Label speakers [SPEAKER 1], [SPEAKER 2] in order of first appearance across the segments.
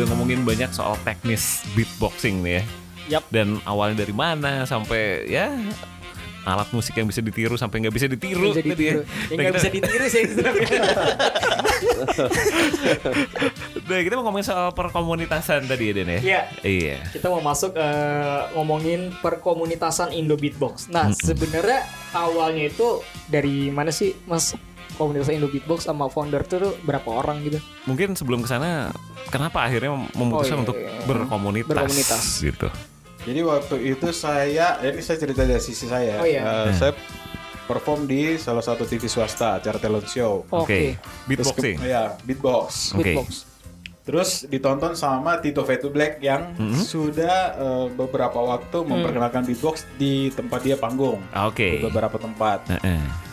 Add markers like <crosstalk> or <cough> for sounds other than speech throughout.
[SPEAKER 1] udah ngomongin banyak soal teknis beatboxing nih ya.
[SPEAKER 2] Yap.
[SPEAKER 1] Dan awalnya dari mana sampai ya alat musik yang bisa ditiru sampai nggak bisa ditiru.
[SPEAKER 2] bisa
[SPEAKER 1] tadi
[SPEAKER 2] ditiru.
[SPEAKER 1] ya.
[SPEAKER 2] Yang
[SPEAKER 1] Dan
[SPEAKER 2] nggak
[SPEAKER 1] kita-
[SPEAKER 2] bisa ditiru sih. <laughs>
[SPEAKER 1] Nah, kita mau ngomongin soal perkomunitasan tadi ya Den ya.
[SPEAKER 2] Iya.
[SPEAKER 1] Iya.
[SPEAKER 2] Kita mau masuk eh, ngomongin perkomunitasan Indo Beatbox. Nah, sebenarnya awalnya itu dari mana sih, Mas? Komunitas Indo Beatbox sama founder tuh berapa orang gitu?
[SPEAKER 1] Mungkin sebelum ke sana kenapa akhirnya memutuskan
[SPEAKER 2] Oh, iya,
[SPEAKER 1] untuk
[SPEAKER 2] iya.
[SPEAKER 1] berkomunitas,
[SPEAKER 2] Berkomunitas.
[SPEAKER 1] gitu.
[SPEAKER 3] Jadi waktu itu saya, ini saya cerita dari sisi saya.
[SPEAKER 2] Oh, iya.
[SPEAKER 3] Eh, Saya perform di salah satu TV swasta acara talent show.
[SPEAKER 1] Oke.
[SPEAKER 2] Oke.
[SPEAKER 1] Beatboxing.
[SPEAKER 3] Terus ke- ya, beatbox.
[SPEAKER 1] Oke.
[SPEAKER 2] Beatbox.
[SPEAKER 3] Terus ditonton sama Tito Fatu Black yang
[SPEAKER 1] Mm-hmm.
[SPEAKER 3] sudah eh, beberapa waktu memperkenalkan beatbox di tempat dia panggung.
[SPEAKER 1] Ah, Oke.
[SPEAKER 3] Di beberapa tempat.
[SPEAKER 1] Heeh.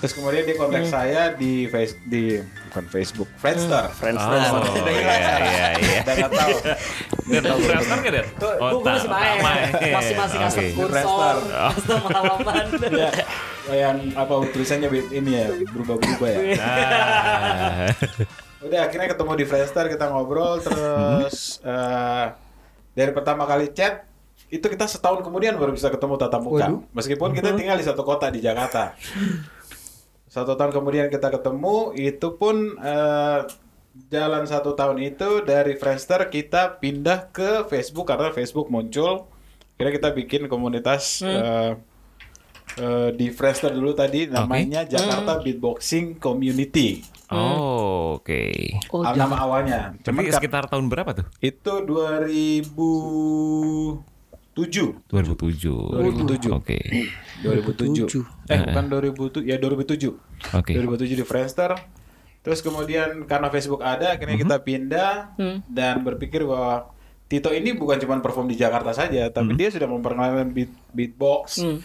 [SPEAKER 3] Terus kemudian dia kontak saya di face di bukan Facebook, Friendster.
[SPEAKER 4] Friendster.
[SPEAKER 1] Oh, iya iya iya.
[SPEAKER 3] Dan nggak tahu.
[SPEAKER 1] Dan Friendster nggak Den?
[SPEAKER 2] Tuh,
[SPEAKER 1] Oh,
[SPEAKER 2] gue masih main. Masih masih ngasih kursor,
[SPEAKER 3] Friendster.
[SPEAKER 2] halaman. <laughs>
[SPEAKER 3] ya, yang apa tulisannya ini ya berubah-berubah ya.
[SPEAKER 1] Ah.
[SPEAKER 3] Udah akhirnya ketemu di Friendster kita ngobrol terus eh, dari pertama kali chat itu kita setahun kemudian baru bisa ketemu tatap muka.
[SPEAKER 2] Waduh.
[SPEAKER 3] Meskipun kita tinggal di satu kota di Jakarta. Satu tahun kemudian kita ketemu itu pun eh, jalan satu tahun itu dari Friendster kita pindah ke Facebook karena Facebook muncul. Kira kita bikin komunitas eh, eh, di Friendster dulu tadi namanya Jakarta Beatboxing Community.
[SPEAKER 1] Oh, oke.
[SPEAKER 2] Oh,
[SPEAKER 3] Ah, nama awalnya. Ka-
[SPEAKER 1] sekitar tahun berapa tuh?
[SPEAKER 3] itu 2007.
[SPEAKER 1] 2007.
[SPEAKER 3] 2007.
[SPEAKER 1] Oke.
[SPEAKER 3] 2007. Eh bukan 2007, ya 2007.
[SPEAKER 1] Oke.
[SPEAKER 3] 2007 di Friendster. Terus kemudian karena Facebook ada, akhirnya kita pindah dan berpikir bahwa Tito ini bukan cuma perform di Jakarta saja, tapi dia sudah memperkenalkan beat, beatbox
[SPEAKER 2] Hmm.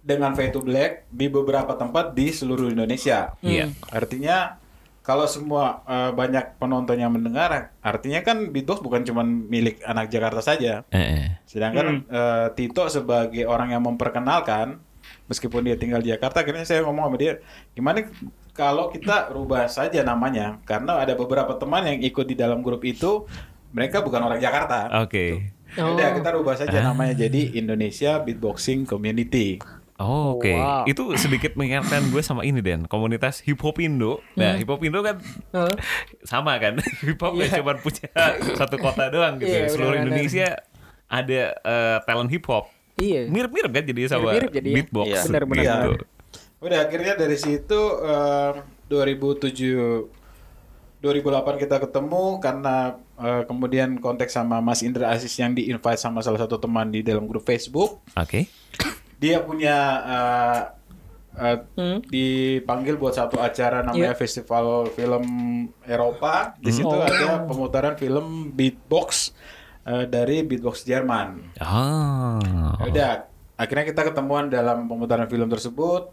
[SPEAKER 3] dengan Fade to Black di beberapa tempat di seluruh Indonesia.
[SPEAKER 1] Iya.
[SPEAKER 3] Artinya kalau semua eh, banyak penonton yang mendengar, artinya kan beatbox bukan cuma milik anak Jakarta saja.
[SPEAKER 1] Eh, eh.
[SPEAKER 3] Sedangkan eh, Tito sebagai orang yang memperkenalkan, meskipun dia tinggal di Jakarta, akhirnya saya ngomong sama dia, gimana kalau kita rubah saja namanya, karena ada beberapa teman yang ikut di dalam grup itu, mereka bukan orang Jakarta.
[SPEAKER 1] Oke.
[SPEAKER 2] Oh.
[SPEAKER 3] Udah kita rubah saja namanya jadi Indonesia Beatboxing Community.
[SPEAKER 1] Oh, Oke,
[SPEAKER 2] wow.
[SPEAKER 1] itu sedikit mengingatkan gue sama ini Den, komunitas hip hop Indo. Nah, hip hop Indo kan
[SPEAKER 2] Heeh.
[SPEAKER 1] sama kan, <laughs> hip hop nggak cuma punya <laughs> satu kota doang gitu.
[SPEAKER 2] Iya,
[SPEAKER 1] Seluruh
[SPEAKER 2] benar-benar.
[SPEAKER 1] Indonesia ada eh, talent hip hop.
[SPEAKER 2] Iya.
[SPEAKER 1] Mirip-mirip kan jadi sama
[SPEAKER 2] Mirip-mirip jadi ya.
[SPEAKER 1] beatbox.
[SPEAKER 4] Iya.
[SPEAKER 2] Benar-benar.
[SPEAKER 1] gitu.
[SPEAKER 3] Udah akhirnya dari situ eh, 2007 2008 kita ketemu karena eh, kemudian kontak sama Mas Indra Aziz yang di-invite sama salah satu teman di dalam grup Facebook.
[SPEAKER 1] Oke.
[SPEAKER 3] Dia punya eh, eh,
[SPEAKER 2] Hmm.
[SPEAKER 3] dipanggil buat satu acara namanya Festival Film Eropa. Di situ
[SPEAKER 2] Oh.
[SPEAKER 3] ada pemutaran film beatbox eh, dari beatbox Jerman.
[SPEAKER 1] Ah.
[SPEAKER 3] Ya Udah, akhirnya kita ketemuan dalam pemutaran film tersebut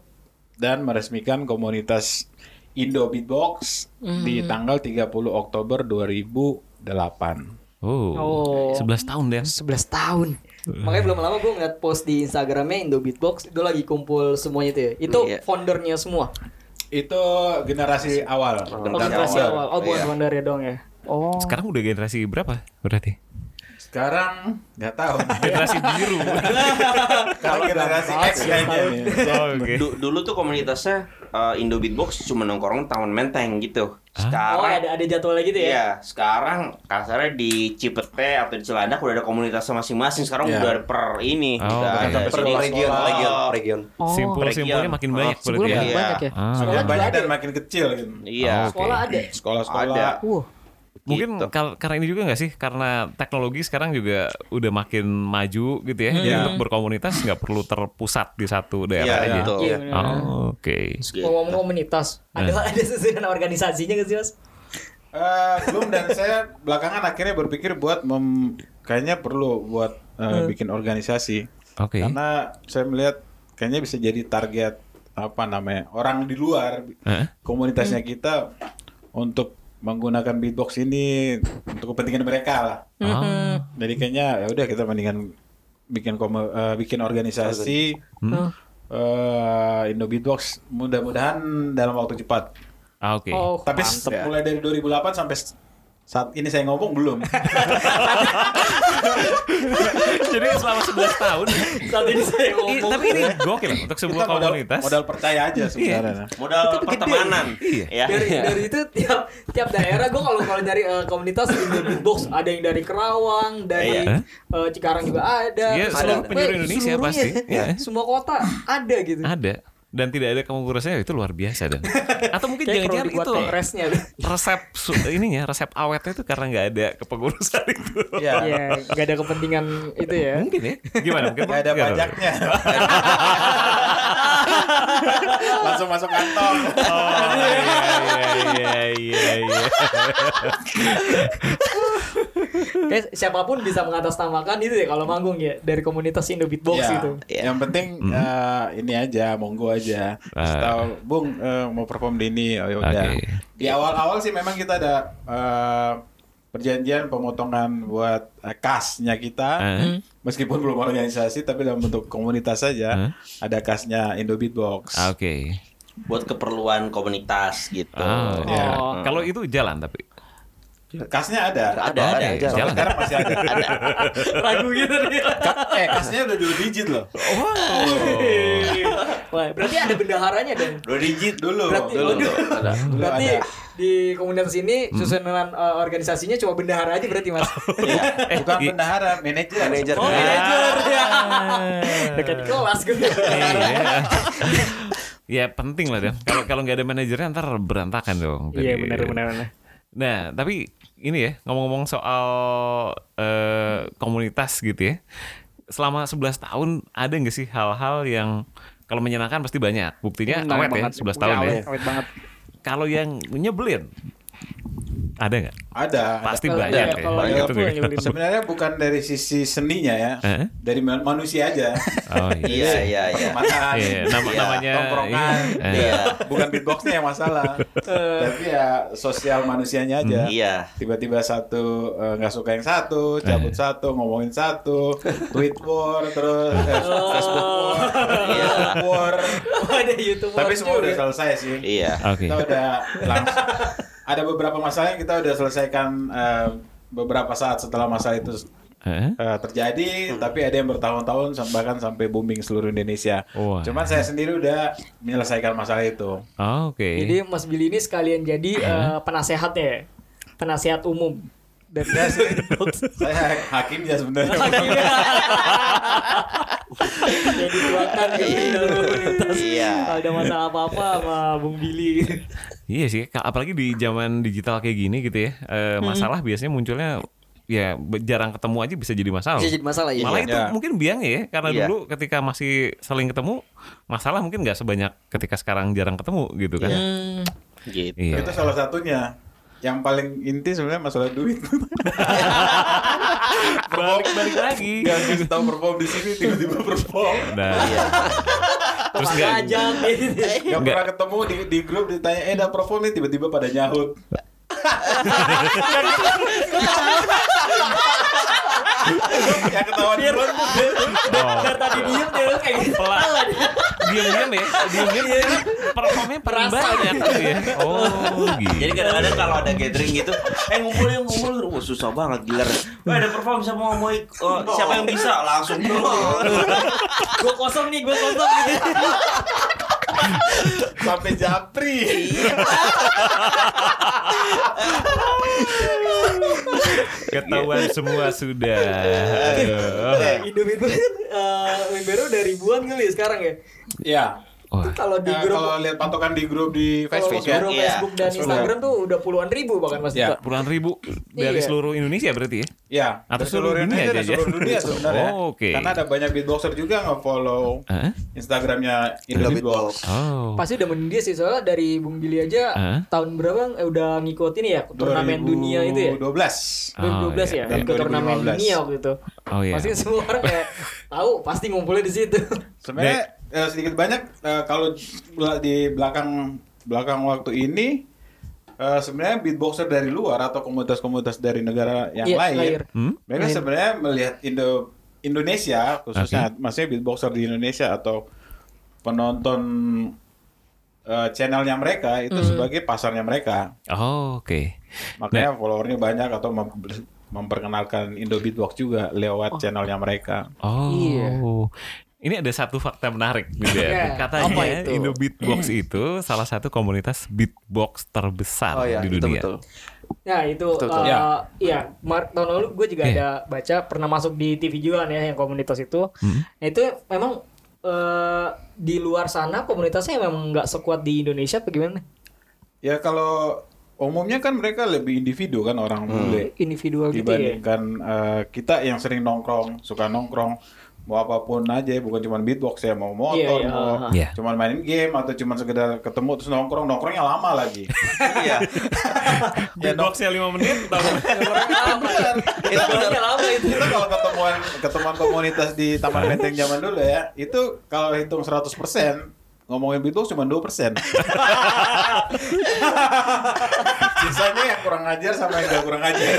[SPEAKER 3] dan meresmikan komunitas Indo Beatbox di tanggal 30 Oktober 2008.
[SPEAKER 1] Oh.
[SPEAKER 2] Oh.
[SPEAKER 1] 11 tahun Den.
[SPEAKER 2] 11 tahun. Makanya belum lama gue ngeliat post di Instagramnya Indo Beatbox itu lagi kumpul semuanya itu ya. Itu
[SPEAKER 4] Iya.
[SPEAKER 2] foundernya semua.
[SPEAKER 3] Itu generasi awal.
[SPEAKER 2] Oh,
[SPEAKER 4] Generasi awal.
[SPEAKER 2] awal. Oh, bukan
[SPEAKER 4] Iya.
[SPEAKER 2] foundernya dong ya. Oh.
[SPEAKER 1] Sekarang udah generasi berapa berarti?
[SPEAKER 3] Sekarang nggak tahu.
[SPEAKER 1] Generasi biru. <laughs>
[SPEAKER 3] Kalau generasi X kayaknya.
[SPEAKER 1] Oh,
[SPEAKER 4] dulu tuh komunitasnya uh, Indo Beatbox cuma nongkrong taman menteng gitu.
[SPEAKER 2] Oh,
[SPEAKER 4] Sekarang
[SPEAKER 2] ada ada jadwalnya gitu ya.
[SPEAKER 4] Iya, sekarang kasarnya di Cipete atau di Cilandak udah ada komunitasnya masing-masing. Sekarang
[SPEAKER 3] Iya.
[SPEAKER 4] udah per ini.
[SPEAKER 1] Oh,
[SPEAKER 4] udah ada
[SPEAKER 3] Per region,
[SPEAKER 4] Oh,
[SPEAKER 3] region,
[SPEAKER 5] region.
[SPEAKER 2] Oh.
[SPEAKER 1] Simpul-simpulnya makin
[SPEAKER 4] region.
[SPEAKER 1] banyak
[SPEAKER 4] Oh,
[SPEAKER 2] Sebelum
[SPEAKER 1] ya.
[SPEAKER 2] makin banyak ya.
[SPEAKER 1] Ah.
[SPEAKER 2] Sekolah
[SPEAKER 3] Makin banyak dan makin kecil gitu.
[SPEAKER 4] Iya.
[SPEAKER 1] Oh,
[SPEAKER 2] Sekolah ada.
[SPEAKER 3] Sekolah-sekolah.
[SPEAKER 4] Ada.
[SPEAKER 2] Wah.
[SPEAKER 1] Mungkin
[SPEAKER 4] Gitu.
[SPEAKER 1] kal- karena ini juga nggak sih karena teknologi sekarang juga udah makin maju gitu ya. Jadi
[SPEAKER 3] Iya.
[SPEAKER 1] untuk berkomunitas nggak perlu terpusat di satu daerah
[SPEAKER 4] Iya,
[SPEAKER 1] aja.
[SPEAKER 4] betul.
[SPEAKER 2] Iya, benar.
[SPEAKER 1] Oh, Oke.
[SPEAKER 4] Gitu.
[SPEAKER 2] Ngomong komunitas. Ada ada susunan organisasinya nggak sih mas?
[SPEAKER 3] Eh, belum dan saya belakangan akhirnya berpikir buat mem, kayaknya perlu buat eh, bikin organisasi.
[SPEAKER 1] Oke.
[SPEAKER 3] Karena saya melihat kayaknya bisa jadi target apa namanya orang di luar
[SPEAKER 1] Heeh.
[SPEAKER 3] komunitasnya kita untuk menggunakan beatbox ini untuk kepentingan mereka lah.
[SPEAKER 1] Ah.
[SPEAKER 3] Jadi kayaknya ya udah kita mendingan bikin komo- eh, bikin organisasi
[SPEAKER 1] Hmm.
[SPEAKER 3] eh, Indo Beatbox mudah-mudahan dalam waktu cepat.
[SPEAKER 1] Ah, Oke.
[SPEAKER 2] Oh,
[SPEAKER 3] Tapi
[SPEAKER 2] mantep ya.
[SPEAKER 3] mulai dari 2008 sampai Saat ini saya ngomong belum. <laughs>
[SPEAKER 1] Jadi selama 11 tahun.
[SPEAKER 2] Saat ini saya ngomong.
[SPEAKER 1] tapi ini gokil untuk sebuah
[SPEAKER 3] Kita modal,
[SPEAKER 1] komunitas.
[SPEAKER 3] modal percaya aja sebenarnya.
[SPEAKER 4] Modal pertemanan.
[SPEAKER 1] Iya.
[SPEAKER 4] Ya.
[SPEAKER 2] dari dari itu tiap tiap daerah gue kalau kalau dari eh, komunitas Indo Beatbox ada yang dari Kerawang dari
[SPEAKER 1] Iya.
[SPEAKER 2] eh, Cikarang juga ada
[SPEAKER 1] Iya,
[SPEAKER 2] ada-
[SPEAKER 1] penjuru Indonesia pasti.
[SPEAKER 2] ya,
[SPEAKER 1] Iya.
[SPEAKER 2] semua kota ada gitu
[SPEAKER 1] Ada. Dan tidak ada kepengurusannya itu luar biasa dan. <laughs> Atau mungkin jangan-jangan itu
[SPEAKER 2] kongresnya
[SPEAKER 1] resep ininya resep awetnya itu karena nggak ada kepengurusan itu.
[SPEAKER 3] Iya.
[SPEAKER 2] ya nggak ada kepentingan itu ya
[SPEAKER 1] Mungkin ya. Gimana? Mungkin
[SPEAKER 3] Gak ada
[SPEAKER 1] nggak tahu.
[SPEAKER 3] pajaknya. <laughs> Langsung masuk kantong.
[SPEAKER 1] Oh iya iya iya iya. <laughs> <laughs>
[SPEAKER 2] kayak siapa pun bisa mengatasnamakan itu ya kalau manggung ya dari komunitas Indo Beatbox
[SPEAKER 3] Ya,
[SPEAKER 2] gitu
[SPEAKER 3] Yang penting eh, ini aja, monggo aja. Terus
[SPEAKER 1] Ah.
[SPEAKER 3] tahu, Bung eh, mau perform di ini, oh ya udah.
[SPEAKER 1] Oke.
[SPEAKER 3] Di awal-awal sih memang kita ada eh, perjanjian pemotongan buat eh, kasnya kita.
[SPEAKER 1] Eh?
[SPEAKER 3] Meskipun belum organisasi, tapi dalam bentuk komunitas saja
[SPEAKER 1] Hmm.
[SPEAKER 3] ada kasnya Indo Beatbox.
[SPEAKER 1] Oke.
[SPEAKER 4] Buat keperluan komunitas gitu.
[SPEAKER 1] Ah,
[SPEAKER 3] Iya.
[SPEAKER 2] Oh.
[SPEAKER 1] Kalau itu jalan tapi.
[SPEAKER 3] Kasnya ada.
[SPEAKER 4] Ada, ada, ada.
[SPEAKER 3] Sampai
[SPEAKER 1] jalan.
[SPEAKER 3] sekarang masih ada. <laughs>
[SPEAKER 2] ragu gitu nih
[SPEAKER 3] eh, kasnya udah dua digit loh.
[SPEAKER 2] Wah, berarti ada bendaharanya dan
[SPEAKER 4] Dua digit
[SPEAKER 3] Dulu,
[SPEAKER 2] Berarti-
[SPEAKER 3] dulu. Ada. Dulu
[SPEAKER 2] berarti
[SPEAKER 3] ada.
[SPEAKER 2] di komunitas ini susunan uh, organisasinya cuma bendahara aja berarti mas <laughs>
[SPEAKER 3] Bukan
[SPEAKER 1] i-
[SPEAKER 3] bendahara, manajer.
[SPEAKER 4] Manajer.
[SPEAKER 2] oh manajer ya <laughs> dekat di kelas gitu
[SPEAKER 1] Iya. ya penting lah dong. Kalau kalau nggak ada manajernya ntar berantakan dong.
[SPEAKER 2] iya
[SPEAKER 1] Jadi-
[SPEAKER 2] benar benar benar.
[SPEAKER 1] Nah, tapi ini ya ngomong-ngomong soal eh, komunitas gitu ya. Selama 11 tahun ada nggak sih hal-hal yang kalau menyenangkan pasti banyak. Buktinya awet ya,
[SPEAKER 2] banget.
[SPEAKER 1] 11 tahun
[SPEAKER 2] Iya,
[SPEAKER 1] ya.
[SPEAKER 2] awet, awet banget
[SPEAKER 1] Kalau yang nyebelin ada nggak?
[SPEAKER 3] Ada. ada.
[SPEAKER 1] Pasti
[SPEAKER 2] Kalau-
[SPEAKER 1] banyak
[SPEAKER 2] iya,
[SPEAKER 1] ya.
[SPEAKER 2] kalau
[SPEAKER 1] Banyak
[SPEAKER 2] iya,
[SPEAKER 1] ya.
[SPEAKER 2] nyebelin.
[SPEAKER 3] Sebenarnya bukan dari sisi seninya ya,
[SPEAKER 1] Eh?
[SPEAKER 3] dari man- manusia aja.
[SPEAKER 1] Oh iya.
[SPEAKER 4] Iya, iya, iya.
[SPEAKER 3] Makan,
[SPEAKER 1] Iya, nama,
[SPEAKER 4] Iya,
[SPEAKER 1] namanya
[SPEAKER 3] tongkrongan.
[SPEAKER 1] iya. Eh.
[SPEAKER 4] Iya.
[SPEAKER 3] bukan beatboxnya yang masalah, tapi ya sosial manusianya aja.
[SPEAKER 4] Iya.
[SPEAKER 3] Tiba-tiba satu eh, nggak suka yang satu, cabut satu, ngomongin satu, tweet war, terus eh, Facebook war,
[SPEAKER 4] Iya.
[SPEAKER 3] YouTube war.
[SPEAKER 2] Oh, ada YouTube
[SPEAKER 3] Tapi semua udah selesai sih.
[SPEAKER 4] Iya.
[SPEAKER 1] Oke.
[SPEAKER 3] Kita udah langsung. <laughs> Ada beberapa masalah yang kita udah selesaikan eh, beberapa saat setelah masalah itu
[SPEAKER 1] Eh?
[SPEAKER 3] eh, terjadi, tapi ada yang bertahun-tahun bahkan sampai booming seluruh Indonesia.
[SPEAKER 1] Wah.
[SPEAKER 3] Cuman saya sendiri udah menyelesaikan masalah itu.
[SPEAKER 1] Oh, Oke.
[SPEAKER 2] Jadi Mas Billy ini sekalian jadi uh, penasehatnya ya, penasehat umum dari <laughs>
[SPEAKER 3] saya hakimnya sebenarnya.
[SPEAKER 2] jadi tuakan gitu dalam komunitas.
[SPEAKER 4] Iya.
[SPEAKER 2] Kalau ada masalah apa-apa sama Bung Billy.
[SPEAKER 1] Iya sih, apalagi di zaman digital kayak gini gitu ya. eh, masalah biasanya munculnya ya jarang ketemu aja bisa jadi masalah.
[SPEAKER 2] Bisa jadi masalah ya.
[SPEAKER 1] Malah itu
[SPEAKER 3] Iya.
[SPEAKER 1] mungkin biang ya, karena
[SPEAKER 4] Iya.
[SPEAKER 1] dulu ketika masih saling ketemu, masalah mungkin nggak sebanyak ketika sekarang jarang ketemu gitu kan.
[SPEAKER 2] Hmm.
[SPEAKER 4] Gitu.
[SPEAKER 1] Iya.
[SPEAKER 3] Itu salah satunya. Yang paling inti sebenarnya masalah duit. <laughs>
[SPEAKER 1] Balik-balik lagi.
[SPEAKER 3] Gak kasih tahu perform di sini tiba-tiba perform.
[SPEAKER 1] Nah, <laughs> terus
[SPEAKER 2] Apa
[SPEAKER 1] nggak
[SPEAKER 2] aja gitu.
[SPEAKER 3] Gak pernah ketemu di, di grup ditanya, eh udah perform nih tiba-tiba pada nyahut. Yang ketahuan
[SPEAKER 1] oh,
[SPEAKER 2] Biar tadi diem dia kayak gitu.
[SPEAKER 1] Pelan.
[SPEAKER 2] Dia.
[SPEAKER 1] diam-diam ya, diam-diam performnya paling
[SPEAKER 2] Perasa
[SPEAKER 1] banyak gitu ya. Oh, gitu.
[SPEAKER 4] Jadi kadang-kadang kalau ada gathering gitu, eh ngumpul yuk ngumpul, wah susah banget gilar. Wah ada perform siapa mau oh, siapa yang bisa langsung.
[SPEAKER 2] Gue kosong nih, gue kosong gitu. <laughs>
[SPEAKER 3] sampai japri.
[SPEAKER 1] Ketahuan semua sudah. Aduh.
[SPEAKER 2] Eh, Indomie itu kan eh, membernya udah ribuan kali ya sekarang ya.
[SPEAKER 3] Ya.
[SPEAKER 1] Wah.
[SPEAKER 2] Itu kalau di
[SPEAKER 3] Nah,
[SPEAKER 2] grup
[SPEAKER 3] kalau lihat patokan di grup di Facebook
[SPEAKER 2] di
[SPEAKER 3] ya.
[SPEAKER 2] grup
[SPEAKER 4] Iya.
[SPEAKER 2] Facebook dan
[SPEAKER 3] Sudah.
[SPEAKER 2] Instagram tuh udah puluhan ribu bahkan Mas
[SPEAKER 3] Ya.
[SPEAKER 1] Puluhan ribu dari
[SPEAKER 2] Iya.
[SPEAKER 1] seluruh Indonesia berarti ya?
[SPEAKER 3] Ya,
[SPEAKER 1] Atau
[SPEAKER 3] dari
[SPEAKER 1] seluruh dunia
[SPEAKER 3] Indonesia
[SPEAKER 1] aja
[SPEAKER 3] dan seluruh
[SPEAKER 1] ya?
[SPEAKER 3] dunia <laughs> sebenarnya.
[SPEAKER 1] Oh, oke.
[SPEAKER 3] Karena ada banyak beatboxer juga nge-follow
[SPEAKER 1] Hah?
[SPEAKER 3] Instagramnya Indo Beatbox.
[SPEAKER 1] Oh.
[SPEAKER 2] Pasti udah mendia sih soalnya dari Bung Billy aja
[SPEAKER 1] Hah?
[SPEAKER 2] tahun berapa eh, udah ngikutin ya turnamen dunia itu ya.
[SPEAKER 3] 2012.
[SPEAKER 2] 2012 ya,
[SPEAKER 3] Dan
[SPEAKER 2] ikut turnamen
[SPEAKER 3] 2015.
[SPEAKER 2] dunia waktu itu.
[SPEAKER 1] Oh iya.
[SPEAKER 2] Pasti semua orang kayak tahu pasti ngumpulnya di situ.
[SPEAKER 3] Sebenarnya uh, sedikit banyak uh, kalau di belakang belakang waktu ini uh, sebenarnya beatboxer dari luar atau komunitas-komunitas dari negara yang
[SPEAKER 2] yes,
[SPEAKER 3] lain,
[SPEAKER 2] lahir.
[SPEAKER 1] Hmm?
[SPEAKER 3] mereka
[SPEAKER 2] lahir.
[SPEAKER 3] sebenarnya melihat Indo Indonesia khususnya, okay. maksudnya beatboxer di Indonesia atau penonton uh, channelnya mereka itu mm. sebagai pasarnya mereka.
[SPEAKER 1] Oh, oke. Okay.
[SPEAKER 3] Makanya nah, followernya banyak atau mem memperkenalkan Indo Beatbox juga lewat oh. channelnya mereka.
[SPEAKER 1] Oh.
[SPEAKER 2] Iya.
[SPEAKER 1] Ini ada satu fakta menarik gitu
[SPEAKER 2] yeah. <laughs>
[SPEAKER 1] Iya. Katanya
[SPEAKER 2] oh,
[SPEAKER 1] Indo Beatbox itu salah satu komunitas beatbox terbesar
[SPEAKER 4] oh, iya,
[SPEAKER 1] di dunia.
[SPEAKER 4] Betul, betul.
[SPEAKER 2] Ya itu
[SPEAKER 4] betul, betul.
[SPEAKER 2] Uh,
[SPEAKER 3] ya.
[SPEAKER 2] Iya, tahun lalu gue juga
[SPEAKER 1] yeah.
[SPEAKER 2] ada baca pernah masuk di TV juga nih yang komunitas itu.
[SPEAKER 1] Hmm.
[SPEAKER 2] Nah, itu memang uh, di luar sana komunitasnya memang nggak sekuat di Indonesia Bagaimana? gimana?
[SPEAKER 3] Ya kalau umumnya kan mereka lebih individu kan orang hmm. bule hmm.
[SPEAKER 2] individual dibandingkan gitu ya?
[SPEAKER 3] uh, kita yang sering nongkrong suka nongkrong mau apa pun aja bukan cuma beatbox ya mau motor
[SPEAKER 2] yeah, yeah.
[SPEAKER 3] mau
[SPEAKER 2] yeah.
[SPEAKER 1] Iya.
[SPEAKER 3] cuma mainin game atau cuma sekedar ketemu terus nongkrong nongkrongnya lama lagi. <laughs>
[SPEAKER 4] Iya.
[SPEAKER 3] iya. <laughs> Ya,
[SPEAKER 1] Beatboxnya lima menit <laughs> lama.
[SPEAKER 2] Itu benar lama itu.
[SPEAKER 3] Itu kalau ketemuan ketemuan komunitas di taman benteng zaman dulu ya itu kalau hitung 100% ngomongin beatbox cuma dua persen. Sisanya yang kurang ajar sama yang gak kurang ajar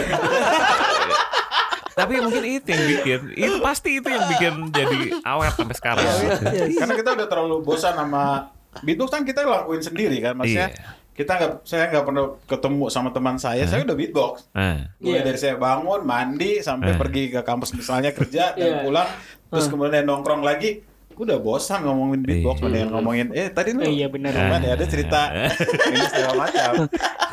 [SPEAKER 1] tapi mungkin itu yang bikin itu pasti itu yang bikin jadi awet sampai sekarang
[SPEAKER 2] iya, iya, iya.
[SPEAKER 3] karena kita udah terlalu bosan sama Beatbox kan kita lakuin sendiri kan maksudnya
[SPEAKER 1] yeah
[SPEAKER 3] kita nggak saya nggak pernah ketemu sama teman saya hmm. saya udah beatbox
[SPEAKER 1] hmm.
[SPEAKER 3] mulai
[SPEAKER 2] yeah.
[SPEAKER 3] dari saya bangun mandi sampai
[SPEAKER 1] hmm.
[SPEAKER 3] pergi ke kampus misalnya kerja dan
[SPEAKER 2] yeah.
[SPEAKER 3] pulang terus kemudian nongkrong lagi Gue udah bosan ngomongin beatbox,
[SPEAKER 1] iya.
[SPEAKER 3] mendingan ngomongin eh tadi lu.
[SPEAKER 2] Iya benar.
[SPEAKER 3] banget ya ada cerita <laughs> iya. ini segala macam.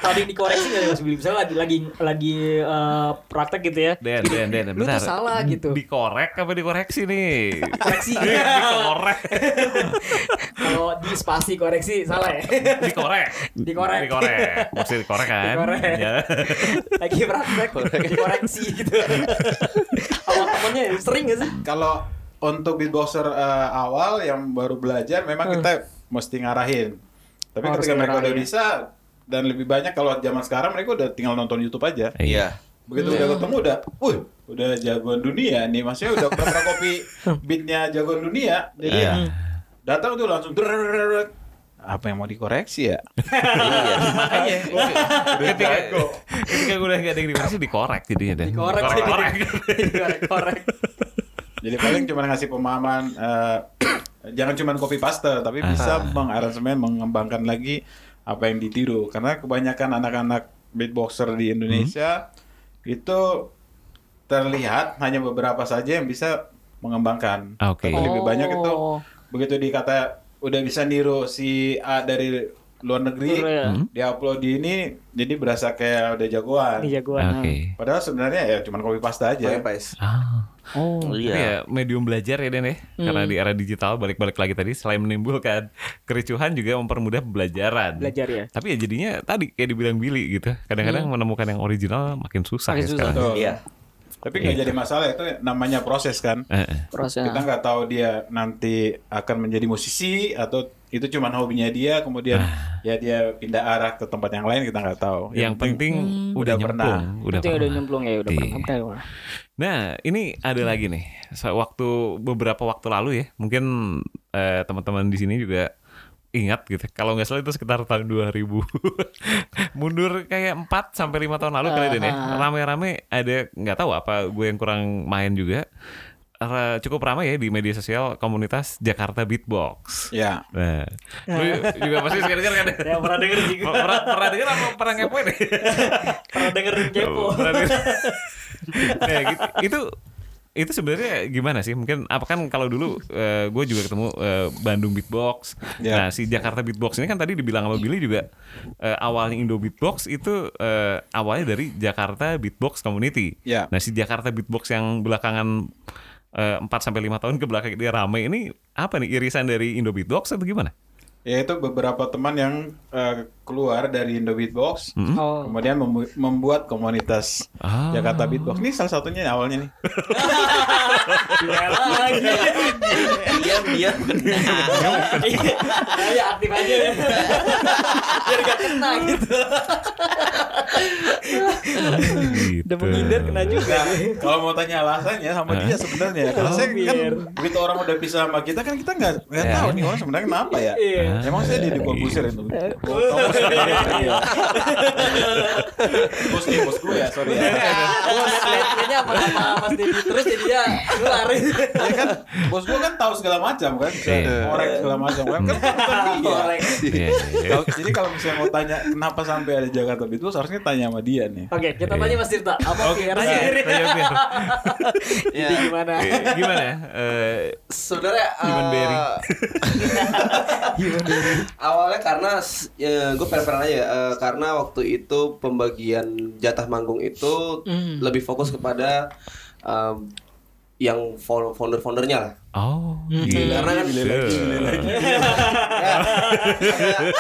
[SPEAKER 2] Tadi dikoreksi gak ya, Mas Billy misalnya lagi lagi lagi eh, praktek gitu ya.
[SPEAKER 1] Den den den
[SPEAKER 2] Lu salah gitu.
[SPEAKER 1] Dikorek apa dikoreksi nih?
[SPEAKER 2] Koreksi.
[SPEAKER 1] dikorek.
[SPEAKER 2] Kalau di spasi koreksi salah ya.
[SPEAKER 1] dikorek.
[SPEAKER 2] Dikorek.
[SPEAKER 1] Dikorek. Mesti dikorek kan?
[SPEAKER 2] Dikorek.
[SPEAKER 1] Ya.
[SPEAKER 2] lagi praktek dikoreksi gitu. <laughs> Awal temennya sering gak sih?
[SPEAKER 3] Kalau untuk beatboxer uh, awal yang baru belajar memang hmm. kita mesti ngarahin. Tapi
[SPEAKER 2] Harus
[SPEAKER 3] ketika ngarahin. mereka udah bisa dan lebih banyak kalau zaman sekarang mereka udah tinggal nonton YouTube aja.
[SPEAKER 4] Iya. iya.
[SPEAKER 3] Begitu yeah. udah ketemu udah, wuh, udah jagoan dunia nih. Maksudnya udah pernah kopi <laughs> beatnya jagoan dunia. Jadi yeah. datang tuh langsung apa yang mau dikoreksi ya? iya, makanya.
[SPEAKER 1] ketika ketika gue udah gak ada dikoreksi dikorek jadinya
[SPEAKER 2] deh.
[SPEAKER 1] Dikorek,
[SPEAKER 2] dikorek, dikorek.
[SPEAKER 3] Jadi paling cuma ngasih pemahaman eh, <clears throat> jangan cuma copy paste tapi bisa mengaransemen mengembangkan lagi apa yang ditiru karena kebanyakan anak-anak beatboxer di Indonesia itu terlihat hanya beberapa saja yang bisa mengembangkan.
[SPEAKER 1] Oke.
[SPEAKER 3] Tapi lebih banyak itu
[SPEAKER 2] Oh.
[SPEAKER 3] begitu dikata udah bisa niru si A dari luar negeri,
[SPEAKER 2] ya.
[SPEAKER 3] diupload di ini jadi berasa kayak udah jagoan.
[SPEAKER 2] Jagoan.
[SPEAKER 1] Oke.
[SPEAKER 3] Padahal sebenarnya ya cuma copy paste aja.
[SPEAKER 5] Pakai Pais.
[SPEAKER 1] Ah.
[SPEAKER 2] Oh.
[SPEAKER 1] Tapi
[SPEAKER 4] Iya.
[SPEAKER 1] ya medium belajar ya Den ya. Karena di era digital balik-balik lagi tadi selain menimbulkan <laughs> kericuhan juga mempermudah pembelajaran.
[SPEAKER 2] Belajar ya.
[SPEAKER 1] Tapi ya jadinya tadi kayak dibilang Billy gitu. Kadang-kadang menemukan yang original makin susah
[SPEAKER 2] Makin
[SPEAKER 1] ya
[SPEAKER 2] susah.
[SPEAKER 1] sekarang.
[SPEAKER 4] Iya.
[SPEAKER 3] Tapi nggak jadi masalah itu namanya proses kan.
[SPEAKER 2] Proses.
[SPEAKER 3] Kita nggak tahu dia nanti akan menjadi musisi atau itu cuma hobinya dia kemudian ya dia pindah arah ke tempat yang lain kita nggak tahu.
[SPEAKER 1] Yang penting udah
[SPEAKER 3] udah
[SPEAKER 1] nyemplung,
[SPEAKER 3] pernah.
[SPEAKER 1] udah
[SPEAKER 2] Itu yang udah
[SPEAKER 1] pernah.
[SPEAKER 2] nyemplung ya udah
[SPEAKER 1] Iya.
[SPEAKER 2] pernah. Udah.
[SPEAKER 1] Nah, ini ada lagi nih. Waktu beberapa waktu lalu ya, mungkin eh, teman-teman di sini juga ingat gitu. Kalau nggak salah itu sekitar tahun 2000. <laughs> Mundur kayak 4 sampai 5 tahun lalu kali Den ya. Rame-rame ada nggak tahu apa gue yang kurang main juga. Cukup ramai ya di media sosial komunitas Jakarta Beatbox.
[SPEAKER 3] Ya.
[SPEAKER 1] Nah, lu juga pasti sekarang kan?
[SPEAKER 2] Ya pernah denger juga.
[SPEAKER 1] Pernah, pernah denger apa pernah ngepoin nih? <laughs>
[SPEAKER 2] Pernah dengerin kepo.
[SPEAKER 1] Pernah denger. nah, gitu, itu itu sebenarnya gimana sih? Mungkin apa kan kalau dulu eh, gue juga ketemu eh, Bandung Beatbox.
[SPEAKER 3] Ya.
[SPEAKER 1] Nah, si Jakarta Beatbox ini kan tadi dibilang sama Billy juga eh, awalnya Indo Beatbox itu eh, awalnya dari Jakarta Beatbox Community.
[SPEAKER 3] Ya.
[SPEAKER 1] Nah, si Jakarta Beatbox yang belakangan eh, 4 sampai 5 tahun ke belakang dia rame ini apa nih irisan dari Indo Beatbox atau gimana?
[SPEAKER 3] Ya itu beberapa teman yang eh, keluar dari Indo Beatbox,
[SPEAKER 2] Oh.
[SPEAKER 3] kemudian membu- membuat komunitas
[SPEAKER 1] Ah.
[SPEAKER 3] Jakarta Beatbox. Ini salah satunya awalnya nih.
[SPEAKER 2] Gimana lagi? <laughs>
[SPEAKER 4] Diam diam.
[SPEAKER 2] Ya aktif aja ya. Biar gak kena gitu.
[SPEAKER 1] Gitu.
[SPEAKER 2] Udah menghindar kena juga.
[SPEAKER 3] Nah, kalau mau tanya alasannya sama dia sebenarnya, karena saya kan begitu orang udah bisa sama kita kan kita nggak nggak
[SPEAKER 1] Ya.
[SPEAKER 3] tahu nih orang sebenarnya kenapa ya.
[SPEAKER 2] Iya.
[SPEAKER 3] Emang saya di Corbuzier itu. Iya. bos nih bos gue ya sorry ya.
[SPEAKER 2] Gue kayaknya sama Mas Dedi terus jadi dia keluar.
[SPEAKER 3] Ya kan bos gue kan tahu segala macam kan
[SPEAKER 1] Iya.
[SPEAKER 3] korek segala macam kan kan.
[SPEAKER 1] Iya, iya.
[SPEAKER 3] Kalau- jadi kalau misalnya mau tanya kenapa sampai ada Jakarta Beatbox harusnya tanya sama dia nih
[SPEAKER 2] Oke, kita tanya Mas Tirta. Apa
[SPEAKER 1] tanya, tanya Fir.
[SPEAKER 2] Jadi gimana?
[SPEAKER 1] Gimana? Eh,
[SPEAKER 5] Sebenarnya
[SPEAKER 1] Human
[SPEAKER 5] eh,
[SPEAKER 1] berry. <laughs>
[SPEAKER 5] awalnya karena gue fair-fair aja eh, karena waktu itu pembagian jatah manggung itu
[SPEAKER 2] Hmm.
[SPEAKER 5] lebih fokus kepada eh, yang fo- founder-foundernya lah.
[SPEAKER 1] oh,
[SPEAKER 2] Hmm.
[SPEAKER 1] gila.
[SPEAKER 5] Karena kan
[SPEAKER 1] Gila lagi.
[SPEAKER 5] Ya, ada-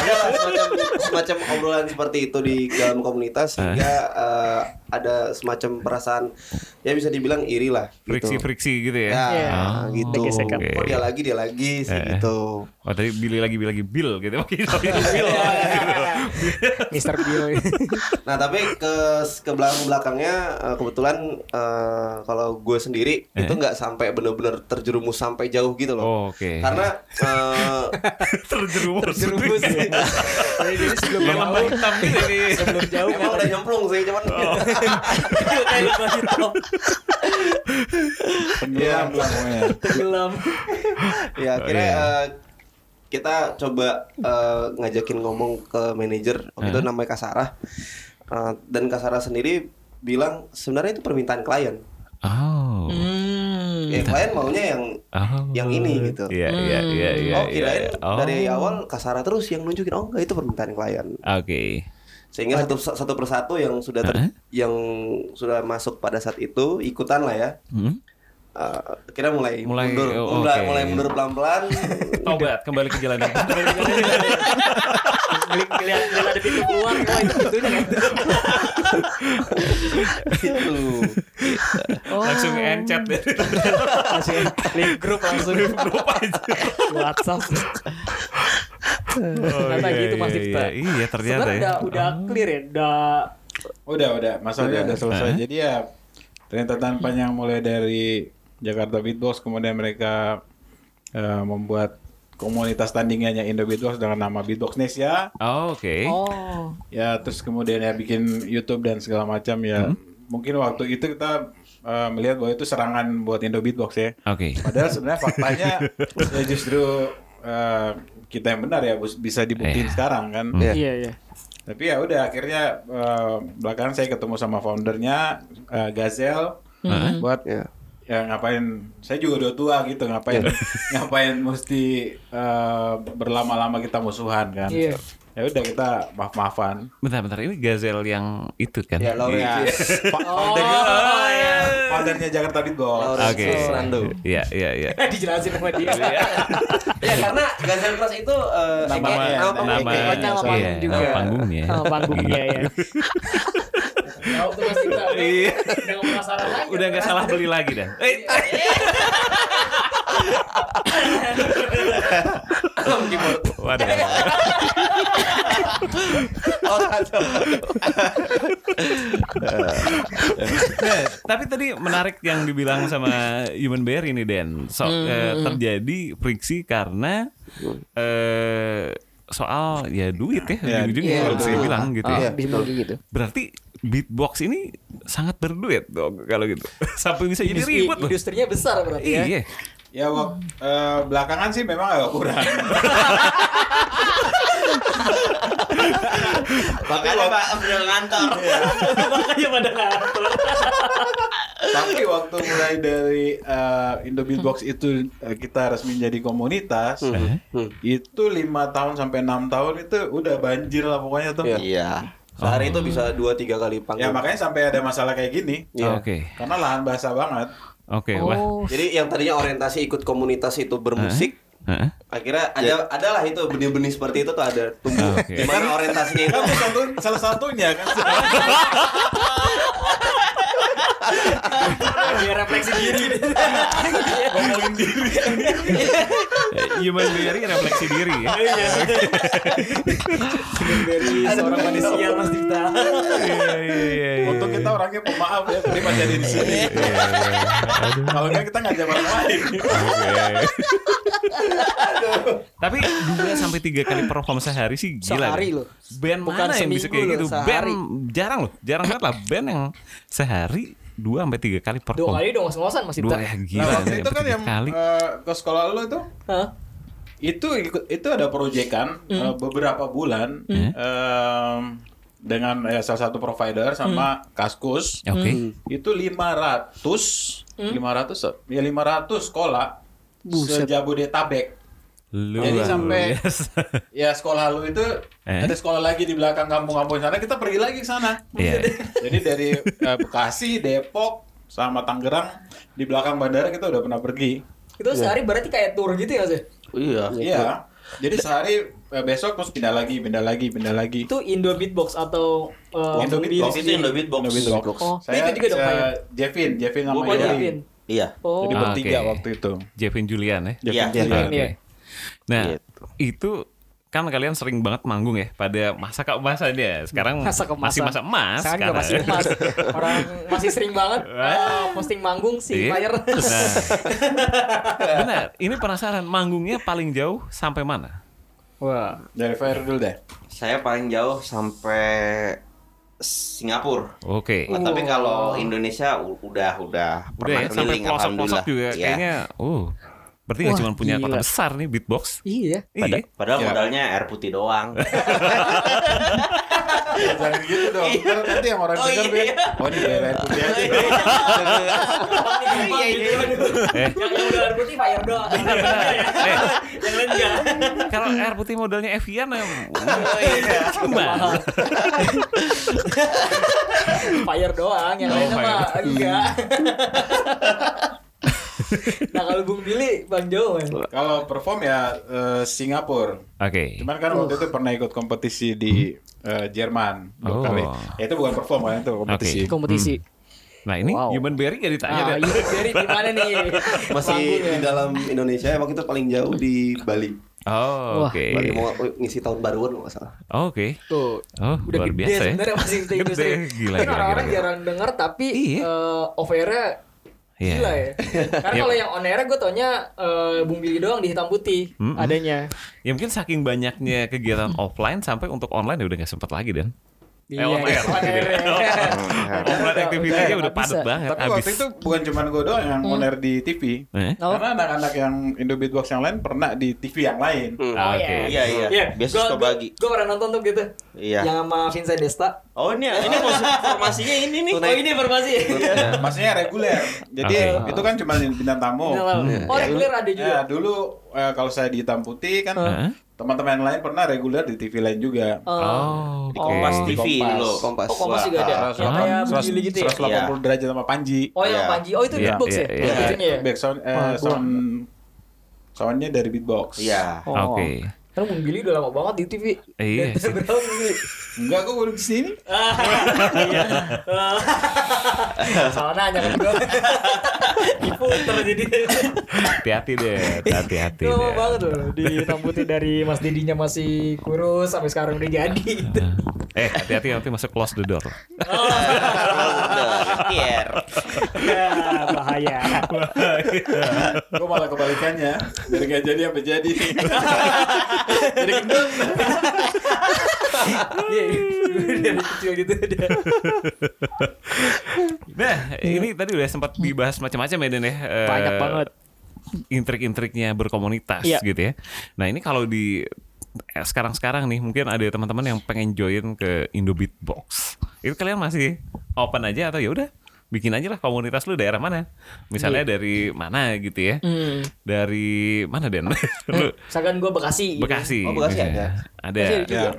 [SPEAKER 5] ada semacam semacam obrolan seperti itu di dalam komunitas sehingga eh, ada semacam perasaan ya bisa dibilang iri lah gitu.
[SPEAKER 1] Friksi-friksi gitu ya.
[SPEAKER 5] Ya,
[SPEAKER 2] Iya.
[SPEAKER 5] gitu.
[SPEAKER 2] Gesekan.
[SPEAKER 5] Oh dia lagi dia lagi sih
[SPEAKER 1] Eh.
[SPEAKER 5] gitu.
[SPEAKER 1] Oh tadi Billy lagi Billy lagi Bill gitu. <laughs> Oke, <laughs>
[SPEAKER 2] Mr. Bill. <laughs>
[SPEAKER 5] Nah tapi ke ke belakang belakangnya eh, kebetulan eh, kalau gue sendiri
[SPEAKER 1] Eh?
[SPEAKER 5] itu nggak sampai bener-bener terjerumus sampai jauh gitu loh.
[SPEAKER 1] Oh, oke.
[SPEAKER 5] Karena <laughs> eh,
[SPEAKER 1] terjerumus.
[SPEAKER 2] Terjerumus ya. Jadi sebelum jauh,
[SPEAKER 1] hitam gitu nih.
[SPEAKER 2] sebelum jauh
[SPEAKER 5] emang udah nyemplung sih cuman
[SPEAKER 2] kayak lembah hitam
[SPEAKER 3] tenggelam lah pokoknya
[SPEAKER 2] tenggelam.
[SPEAKER 5] ya akhirnya
[SPEAKER 1] iya.
[SPEAKER 5] eh, kita coba eh, ngajakin ngomong ke manajer waktu itu namanya Kasara Eh, dan Kasara sendiri bilang sebenarnya itu permintaan klien.
[SPEAKER 1] Oh.
[SPEAKER 2] Hmm.
[SPEAKER 5] Ya klien maunya yang
[SPEAKER 1] Oh.
[SPEAKER 5] yang ini gitu.
[SPEAKER 1] Iya, iya, iya, iya.
[SPEAKER 5] oh kirain
[SPEAKER 1] iya. Oh.
[SPEAKER 5] dari awal Kasara terus yang nunjukin oh enggak itu permintaan klien.
[SPEAKER 1] Oke.
[SPEAKER 5] sehingga satu satu persatu yang sudah ter-
[SPEAKER 1] Heeh.
[SPEAKER 5] yang sudah masuk pada saat itu ikutan lah ya
[SPEAKER 1] Hmm?
[SPEAKER 5] Eh, kira mulai,
[SPEAKER 1] Mulai-
[SPEAKER 5] mundur
[SPEAKER 1] oh,
[SPEAKER 5] mulai,
[SPEAKER 1] oke.
[SPEAKER 5] mulai mundur pelan pelan <laughs>
[SPEAKER 1] Tobat kembali ke jalan yang benar.
[SPEAKER 2] Ngeliat ada pintu keluar, oh itu pintunya kan.
[SPEAKER 5] gitu
[SPEAKER 1] Langsung encet deh.
[SPEAKER 2] Langsung link grup langsung grup aja. WhatsApp. Ternyata
[SPEAKER 1] iya,
[SPEAKER 2] gitu Mas
[SPEAKER 1] iya, iya. Iya, ternyata
[SPEAKER 2] Sebenarnya
[SPEAKER 1] ya.
[SPEAKER 2] udah udah clear ya, udah
[SPEAKER 3] udah udah masalahnya udah selesai jadi ya rentetan panjang mulai dari Jakarta Beatbox kemudian mereka eh, membuat komunitas tandingannya Indo Beatbox dengan nama Beatbox Nesia
[SPEAKER 1] Oh, oke.
[SPEAKER 2] oh
[SPEAKER 3] ya terus kemudian ya bikin YouTube dan segala macam ya mungkin waktu itu kita eh, melihat bahwa itu serangan buat Indo Beatbox ya
[SPEAKER 1] Oke.
[SPEAKER 3] padahal sebenarnya faktanya <laughs> ya justru eh, kita yang benar ya bisa dibuktiin
[SPEAKER 1] Iya.
[SPEAKER 3] sekarang kan
[SPEAKER 5] Iya.
[SPEAKER 2] iya iya.
[SPEAKER 3] tapi ya udah akhirnya eh, belakangan saya ketemu sama foundernya eh, Gazel
[SPEAKER 1] Hah?
[SPEAKER 3] buat
[SPEAKER 5] ya
[SPEAKER 3] ya ngapain saya juga udah tua gitu ngapain <laughs> ngapain mesti eh, berlama-lama kita musuhan kan
[SPEAKER 2] Iya.
[SPEAKER 3] ya udah kita maaf maafan
[SPEAKER 1] Bentar, bentar. Ini Gazel yang itu kan?
[SPEAKER 5] ya Laura
[SPEAKER 3] ya
[SPEAKER 5] Icis.
[SPEAKER 3] foundernya
[SPEAKER 2] Oh, iya.
[SPEAKER 3] foundernya Jakarta Beatbox
[SPEAKER 5] Laura
[SPEAKER 1] Oke. Iya, iya, iya. <laughs>
[SPEAKER 2] Dijelasin sama dia.
[SPEAKER 5] ya karena Gazel Cross itu eh,
[SPEAKER 3] Nama- iya,
[SPEAKER 5] nama panggung
[SPEAKER 1] Nama.
[SPEAKER 2] Pokoknya nama
[SPEAKER 1] iya,
[SPEAKER 2] panggung juga.
[SPEAKER 1] nama panggungnya.
[SPEAKER 2] Nama panggungnya ya. <laughs> Ya waktu Mas Difta udah
[SPEAKER 1] Iya.
[SPEAKER 2] udah nggak penasaran lagi.
[SPEAKER 1] Udah nggak salah beli lagi dah. Eh, waduh.
[SPEAKER 5] Oh, kacau.
[SPEAKER 1] Nah, tapi tadi menarik yang dibilang sama Human Bear ini Den. So, eh, terjadi friksi karena eh soal ya duit ya,
[SPEAKER 3] Ya,
[SPEAKER 1] ujung-ujungnya
[SPEAKER 2] iya,
[SPEAKER 1] kalau saya
[SPEAKER 2] betul.
[SPEAKER 1] bilang gitu ya.
[SPEAKER 2] gitu.
[SPEAKER 1] Berarti beatbox ini sangat berduit dong kalau gitu. <laughs> Sampai bisa jadi
[SPEAKER 2] Industri-
[SPEAKER 1] ribut loh.
[SPEAKER 2] Industrinya besar berarti ya.
[SPEAKER 1] Iya.
[SPEAKER 3] ya wak- eh, belakangan sih memang agak kurang <laughs>
[SPEAKER 4] Makanya Pak udah ngantor. <laughs>
[SPEAKER 2] Makanya pada ngatur.
[SPEAKER 3] Tapi waktu mulai dari uh, Indo Beatbox itu uh, kita resmi jadi komunitas,
[SPEAKER 1] Eh?
[SPEAKER 3] itu lima tahun sampai enam tahun itu udah banjir lah pokoknya tuh.
[SPEAKER 5] Iya. Sehari itu bisa dua tiga kali
[SPEAKER 3] Ya
[SPEAKER 5] panggung
[SPEAKER 3] makanya sampai ada masalah kayak gini,
[SPEAKER 5] Iya.
[SPEAKER 1] Oke.
[SPEAKER 3] karena lahan basah banget.
[SPEAKER 1] Oke, wah.
[SPEAKER 2] Oh,
[SPEAKER 5] jadi yang tadinya orientasi ikut komunitas itu bermusik
[SPEAKER 1] Heeh.
[SPEAKER 5] akhirnya ada adalah itu benih-benih seperti itu tuh ada tumbuh
[SPEAKER 1] Oke.
[SPEAKER 5] di mana orientasinya itu
[SPEAKER 3] satu, salah satunya kan. <laughs>
[SPEAKER 2] Biar refleksi diri.
[SPEAKER 1] ngomongin diri human berry refleksi diri ya
[SPEAKER 2] Dari seorang manusia Mas Dita.
[SPEAKER 1] iya iya iya iya.
[SPEAKER 3] Untung kita orangnya pemaaf ya, tadi pas jadi di sini. Kalau nggak kita ngajak orang lain.
[SPEAKER 1] Tapi 2 sampai 3 kali perform sehari sih gila.
[SPEAKER 2] Sehari
[SPEAKER 1] deh.
[SPEAKER 2] loh.
[SPEAKER 1] Band
[SPEAKER 2] Bukan
[SPEAKER 1] mana yang bisa kayak gitu?
[SPEAKER 2] sehari.
[SPEAKER 1] Band jarang loh, jarang banget lah band yang sehari 2 sampai 3 kali
[SPEAKER 2] Dua
[SPEAKER 1] perform.
[SPEAKER 2] kali dong ngos-ngosan Mas
[SPEAKER 1] Dua ya
[SPEAKER 3] Nah,
[SPEAKER 1] gila.
[SPEAKER 3] waktu
[SPEAKER 1] nih,
[SPEAKER 3] itu kan yang
[SPEAKER 1] tiga kali.
[SPEAKER 3] eh, ke sekolah lu itu
[SPEAKER 2] Hah?
[SPEAKER 3] itu ikut itu ada proyekan
[SPEAKER 2] Hmm.
[SPEAKER 3] eh, beberapa bulan em, dengan eh, salah satu provider sama Kaskus
[SPEAKER 1] Ya, Oke.
[SPEAKER 2] Hmm.
[SPEAKER 3] itu 500 500 ya 500 sekolah sejabodetabek
[SPEAKER 1] Luar
[SPEAKER 3] Jadi sampai-
[SPEAKER 1] biasa. <laughs>
[SPEAKER 3] ya sekolah lu itu
[SPEAKER 1] Eh?
[SPEAKER 3] ada sekolah lagi di belakang kampung-kampung sana kita pergi lagi ke sana
[SPEAKER 1] Iya.
[SPEAKER 3] jadi dari eh, Bekasi Depok sama Tangerang di belakang bandara kita udah pernah pergi
[SPEAKER 2] Itu sehari berarti kayak tour gitu ya ya?
[SPEAKER 5] Iya.
[SPEAKER 3] Iya. Jadi sehari eh, besok terus pindah lagi, pindah lagi, pindah lagi.
[SPEAKER 2] Itu Indo Beatbox atau uh,
[SPEAKER 3] Indo Beatbox.
[SPEAKER 4] Itu? Indo Beatbox.
[SPEAKER 3] Indo Beatbox.
[SPEAKER 2] Oh,
[SPEAKER 3] Saya,
[SPEAKER 2] itu juga dong,
[SPEAKER 3] saya
[SPEAKER 2] Pak,
[SPEAKER 3] Jevin, Jevin sama
[SPEAKER 2] Oh. Jevin.
[SPEAKER 5] Iya.
[SPEAKER 2] Oh.
[SPEAKER 3] Jadi
[SPEAKER 1] Ah,
[SPEAKER 3] bertiga
[SPEAKER 1] oke.
[SPEAKER 3] waktu itu.
[SPEAKER 1] Jevin Julian ya.
[SPEAKER 3] Jevin
[SPEAKER 4] Iya.
[SPEAKER 3] Julian.
[SPEAKER 2] Iya.
[SPEAKER 1] Nah,
[SPEAKER 5] Gitu.
[SPEAKER 1] itu kan kalian sering banget manggung ya pada masa keemasannya. Sekarang <laughs>
[SPEAKER 2] Masa kemasan.
[SPEAKER 1] masih masa emas.
[SPEAKER 2] Sekarang juga masih emas. <laughs> Orang masih sering banget uh, posting manggung si
[SPEAKER 1] Iya.
[SPEAKER 2] player.
[SPEAKER 1] Nah, <laughs> benar. Ini penasaran manggungnya paling jauh sampai mana?
[SPEAKER 2] Wah.
[SPEAKER 3] Dari Fire dulu deh.
[SPEAKER 4] Saya paling jauh sampai Singapura.
[SPEAKER 1] Oke.
[SPEAKER 4] Nah, tapi kalau Indonesia udah udah
[SPEAKER 1] Udah
[SPEAKER 4] pernah
[SPEAKER 1] ya sampai
[SPEAKER 4] keliling
[SPEAKER 1] pelosok-pelosok
[SPEAKER 4] alhamdulillah.
[SPEAKER 1] juga
[SPEAKER 4] Iya.
[SPEAKER 1] kayaknya. Uh, berarti nggak
[SPEAKER 2] Wah,
[SPEAKER 1] cuma punya kota besar nih beatbox.
[SPEAKER 2] Iya.
[SPEAKER 1] Iya.
[SPEAKER 4] Padahal
[SPEAKER 3] Iya.
[SPEAKER 4] modalnya air putih doang. <laughs>
[SPEAKER 3] Jangan gitu dong. Ntar nanti yang orang
[SPEAKER 4] Oh,
[SPEAKER 3] denger
[SPEAKER 4] iya.
[SPEAKER 3] bilang, oh ini bayar air putih aja. <laughs>
[SPEAKER 2] Iya iya.
[SPEAKER 1] Eh.
[SPEAKER 2] Yang yang udah putih fire doang.
[SPEAKER 1] Eh,
[SPEAKER 2] Yang lain enggak.
[SPEAKER 1] kalau air putih modalnya Evian ya.
[SPEAKER 4] Oh, iya.
[SPEAKER 1] Gimana?
[SPEAKER 2] Fire doang, yang
[SPEAKER 1] Oh,
[SPEAKER 2] lainnya mah enggak. <laughs> nah kalau Bung Billy, Bang Jo.
[SPEAKER 3] Kalau perform ya eh, Singapura.
[SPEAKER 1] Oke.
[SPEAKER 3] Cuman kan waktu itu pernah ikut kompetisi di eh, Jerman dua
[SPEAKER 1] Oh.
[SPEAKER 3] kali. Ya itu bukan perform kan itu kompetisi.
[SPEAKER 1] Oke.
[SPEAKER 2] kompetisi.
[SPEAKER 1] Nah ini
[SPEAKER 2] Wow.
[SPEAKER 1] Human Berry gak ditanya
[SPEAKER 2] Ah,
[SPEAKER 1] deh.
[SPEAKER 2] Yuri dari di mana nih? <laughs>
[SPEAKER 5] Masih di dalam Indonesia emang itu paling jauh di Bali.
[SPEAKER 1] Oh, oke.
[SPEAKER 5] Bali mau ngisi tahun baruan kalau nggak salah.
[SPEAKER 1] Oh, Oke.
[SPEAKER 2] Tuh.
[SPEAKER 1] Oh,
[SPEAKER 2] Udah
[SPEAKER 1] luar
[SPEAKER 2] gede
[SPEAKER 1] biasa ya.
[SPEAKER 2] sebenarnya masih <laughs> industri.
[SPEAKER 1] gila,
[SPEAKER 2] Kan
[SPEAKER 1] gila,
[SPEAKER 2] orang-orang
[SPEAKER 1] gila.
[SPEAKER 2] jarang dengar tapi
[SPEAKER 1] Iya.
[SPEAKER 2] eh, off-air-nya
[SPEAKER 1] Iya.
[SPEAKER 2] gila ya. Karena
[SPEAKER 1] Iya.
[SPEAKER 2] kalau yang on air gue taunya eh, Bung Billy doang di hitam putih
[SPEAKER 1] Mm-mm.
[SPEAKER 2] adanya.
[SPEAKER 1] Ya mungkin saking banyaknya kegiatan offline sampai untuk online ya udah nggak sempet lagi dan.
[SPEAKER 2] Iya,
[SPEAKER 1] on air,
[SPEAKER 2] on air,
[SPEAKER 1] ya.
[SPEAKER 2] ya.
[SPEAKER 1] Offline activity-nya udah padat banget.
[SPEAKER 3] Tapi
[SPEAKER 1] Abis.
[SPEAKER 3] waktu itu bukan cuma gue doang yang on air di TV.
[SPEAKER 1] Eh?
[SPEAKER 2] Oh.
[SPEAKER 3] Karena anak-anak yang Indo Beatbox yang lain pernah di TV yang lain.
[SPEAKER 1] Ah, Oke.
[SPEAKER 4] Iya, iya. Biasa suka bagi.
[SPEAKER 2] Gue pernah nonton tuh gitu.
[SPEAKER 4] Iya.
[SPEAKER 2] Yang sama Vincent Desta.
[SPEAKER 4] Oh ini ini formasinya ini nih.
[SPEAKER 2] Oh ini informasi. <laughs>
[SPEAKER 3] Maksudnya reguler. Jadi
[SPEAKER 1] Oke.
[SPEAKER 3] itu kan cuma bintang tamu.
[SPEAKER 2] Oh reguler ada juga.
[SPEAKER 3] Ya, dulu eh, kalau saya di hitam putih kan. Teman-teman yang lain pernah reguler di TV lain juga.
[SPEAKER 1] Oh,
[SPEAKER 4] Di
[SPEAKER 1] oke.
[SPEAKER 4] Kompas
[SPEAKER 3] Di
[SPEAKER 4] TV
[SPEAKER 3] Kompas.
[SPEAKER 4] dulu.
[SPEAKER 5] Kompas.
[SPEAKER 2] Oh Kompas juga ada.
[SPEAKER 4] Wah,
[SPEAKER 2] Yang kayak Billy gitu ya.
[SPEAKER 3] 180 derajat sama Panji.
[SPEAKER 2] Oh yang
[SPEAKER 4] Iya.
[SPEAKER 2] Panji. Oh itu
[SPEAKER 1] Iya,
[SPEAKER 2] beatbox
[SPEAKER 1] iya,
[SPEAKER 2] ya?
[SPEAKER 1] iya.
[SPEAKER 2] Ya?
[SPEAKER 3] Back sound, eh, sound soundnya dari beatbox.
[SPEAKER 4] Iya.
[SPEAKER 2] Oh.
[SPEAKER 1] Oke.
[SPEAKER 2] Karena Bung Billy udah lama banget di TV.
[SPEAKER 1] Iya
[SPEAKER 2] berapa Billy?
[SPEAKER 3] Enggak, kok baru di sini.
[SPEAKER 2] Iya. Salah nanya kan gue. Diputer jadi.
[SPEAKER 1] Hati-hati deh, hati-hati
[SPEAKER 2] lama banget loh di hitam putih dari Mas Dedinya masih kurus sampai sekarang udah jadi.
[SPEAKER 1] Eh, hati-hati nanti masuk close the door.
[SPEAKER 4] Kier.
[SPEAKER 2] Ya, bahaya.
[SPEAKER 3] Gue malah kebalikannya. Dari gak jadi sampai jadi. jadi gendut.
[SPEAKER 2] Iya, dari kecil gitu dia.
[SPEAKER 1] Nah, ini tadi udah sempat dibahas macam-macam ya Dan ya. Eh,
[SPEAKER 2] Banyak banget.
[SPEAKER 1] Intrik-intriknya berkomunitas
[SPEAKER 2] Iya.
[SPEAKER 1] gitu ya. Nah, ini kalau di eh, sekarang-sekarang nih mungkin ada teman-teman yang pengen join ke Indo Beatbox. Itu kalian masih open aja atau ya udah bikin aja lah komunitas lu daerah mana? Misalnya dari mana gitu ya.
[SPEAKER 2] Hmm.
[SPEAKER 1] Dari mana Den? <laughs> lu
[SPEAKER 2] Misalkan gue Bekasi. gitu.
[SPEAKER 1] Bekasi.
[SPEAKER 5] Oh, Bekasi
[SPEAKER 1] misalnya. Ada.
[SPEAKER 2] Ada.
[SPEAKER 3] Ya.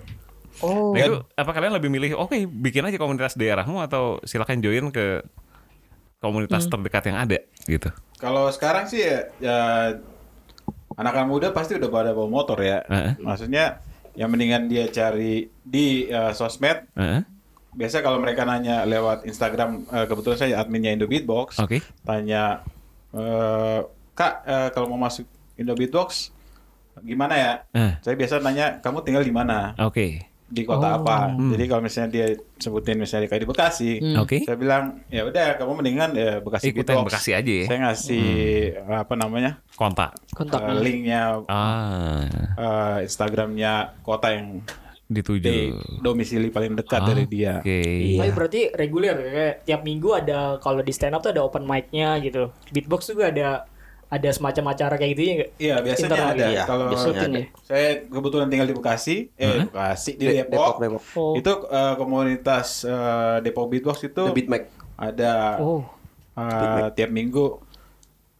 [SPEAKER 2] Oh.
[SPEAKER 1] Nah, itu apa kalian lebih milih oke bikin aja komunitas daerahmu atau silakan join ke komunitas
[SPEAKER 2] Hmm.
[SPEAKER 1] terdekat yang ada gitu.
[SPEAKER 3] Kalau sekarang sih ya, ya anak-anak muda pasti udah pada bawa motor ya.
[SPEAKER 1] Heeh.
[SPEAKER 3] Maksudnya yang mendingan dia cari di eh, sosmed
[SPEAKER 1] Heeh.
[SPEAKER 3] biasa kalau mereka nanya lewat Instagram, eh, kebetulan saya adminnya Indo Beatbox,
[SPEAKER 1] Oke.
[SPEAKER 3] tanya eh, kak eh, kalau mau masuk Indo Beatbox gimana ya?
[SPEAKER 1] Eh.
[SPEAKER 3] Saya biasa nanya kamu tinggal di mana?
[SPEAKER 1] Oke.
[SPEAKER 3] Di kota apa? Jadi kalau misalnya dia sebutin misalnya kayak di Bekasi,
[SPEAKER 1] Oke.
[SPEAKER 3] saya bilang ya udah kamu mendingan ya Bekasi
[SPEAKER 1] Ikut yang
[SPEAKER 3] Beatbox.
[SPEAKER 1] Bekasi aja ya.
[SPEAKER 3] Saya ngasih apa namanya
[SPEAKER 1] Kontak.
[SPEAKER 2] kontak
[SPEAKER 3] eh, linknya
[SPEAKER 1] Ah,
[SPEAKER 3] eh, Instagramnya kota yang
[SPEAKER 1] dituju.
[SPEAKER 3] di domisili paling dekat
[SPEAKER 1] Ah,
[SPEAKER 3] dari dia.
[SPEAKER 1] Oke.
[SPEAKER 2] Tapi berarti reguler kayak tiap minggu ada kalau di stand up tuh ada open mic-nya gitu. Beatbox juga ada ada semacam acara kayak gitu ya nggak?
[SPEAKER 3] Iya biasanya
[SPEAKER 2] Internal
[SPEAKER 3] ada.
[SPEAKER 4] iya,
[SPEAKER 3] Kalau
[SPEAKER 4] biasanya ada.
[SPEAKER 2] ya.
[SPEAKER 3] saya kebetulan tinggal di Bekasi, eh Bekasi di
[SPEAKER 5] De-
[SPEAKER 3] Depok.
[SPEAKER 5] Depok, Depok.
[SPEAKER 2] Oh.
[SPEAKER 3] Itu eh, komunitas eh, Depok Beatbox itu
[SPEAKER 5] The Beat Mac.
[SPEAKER 3] ada
[SPEAKER 2] Oh.
[SPEAKER 3] eh, tiap minggu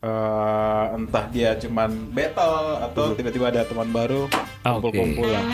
[SPEAKER 3] eh, entah dia cuman battle atau tiba-tiba ada teman baru
[SPEAKER 1] Ah,
[SPEAKER 3] kumpul-kumpul lah.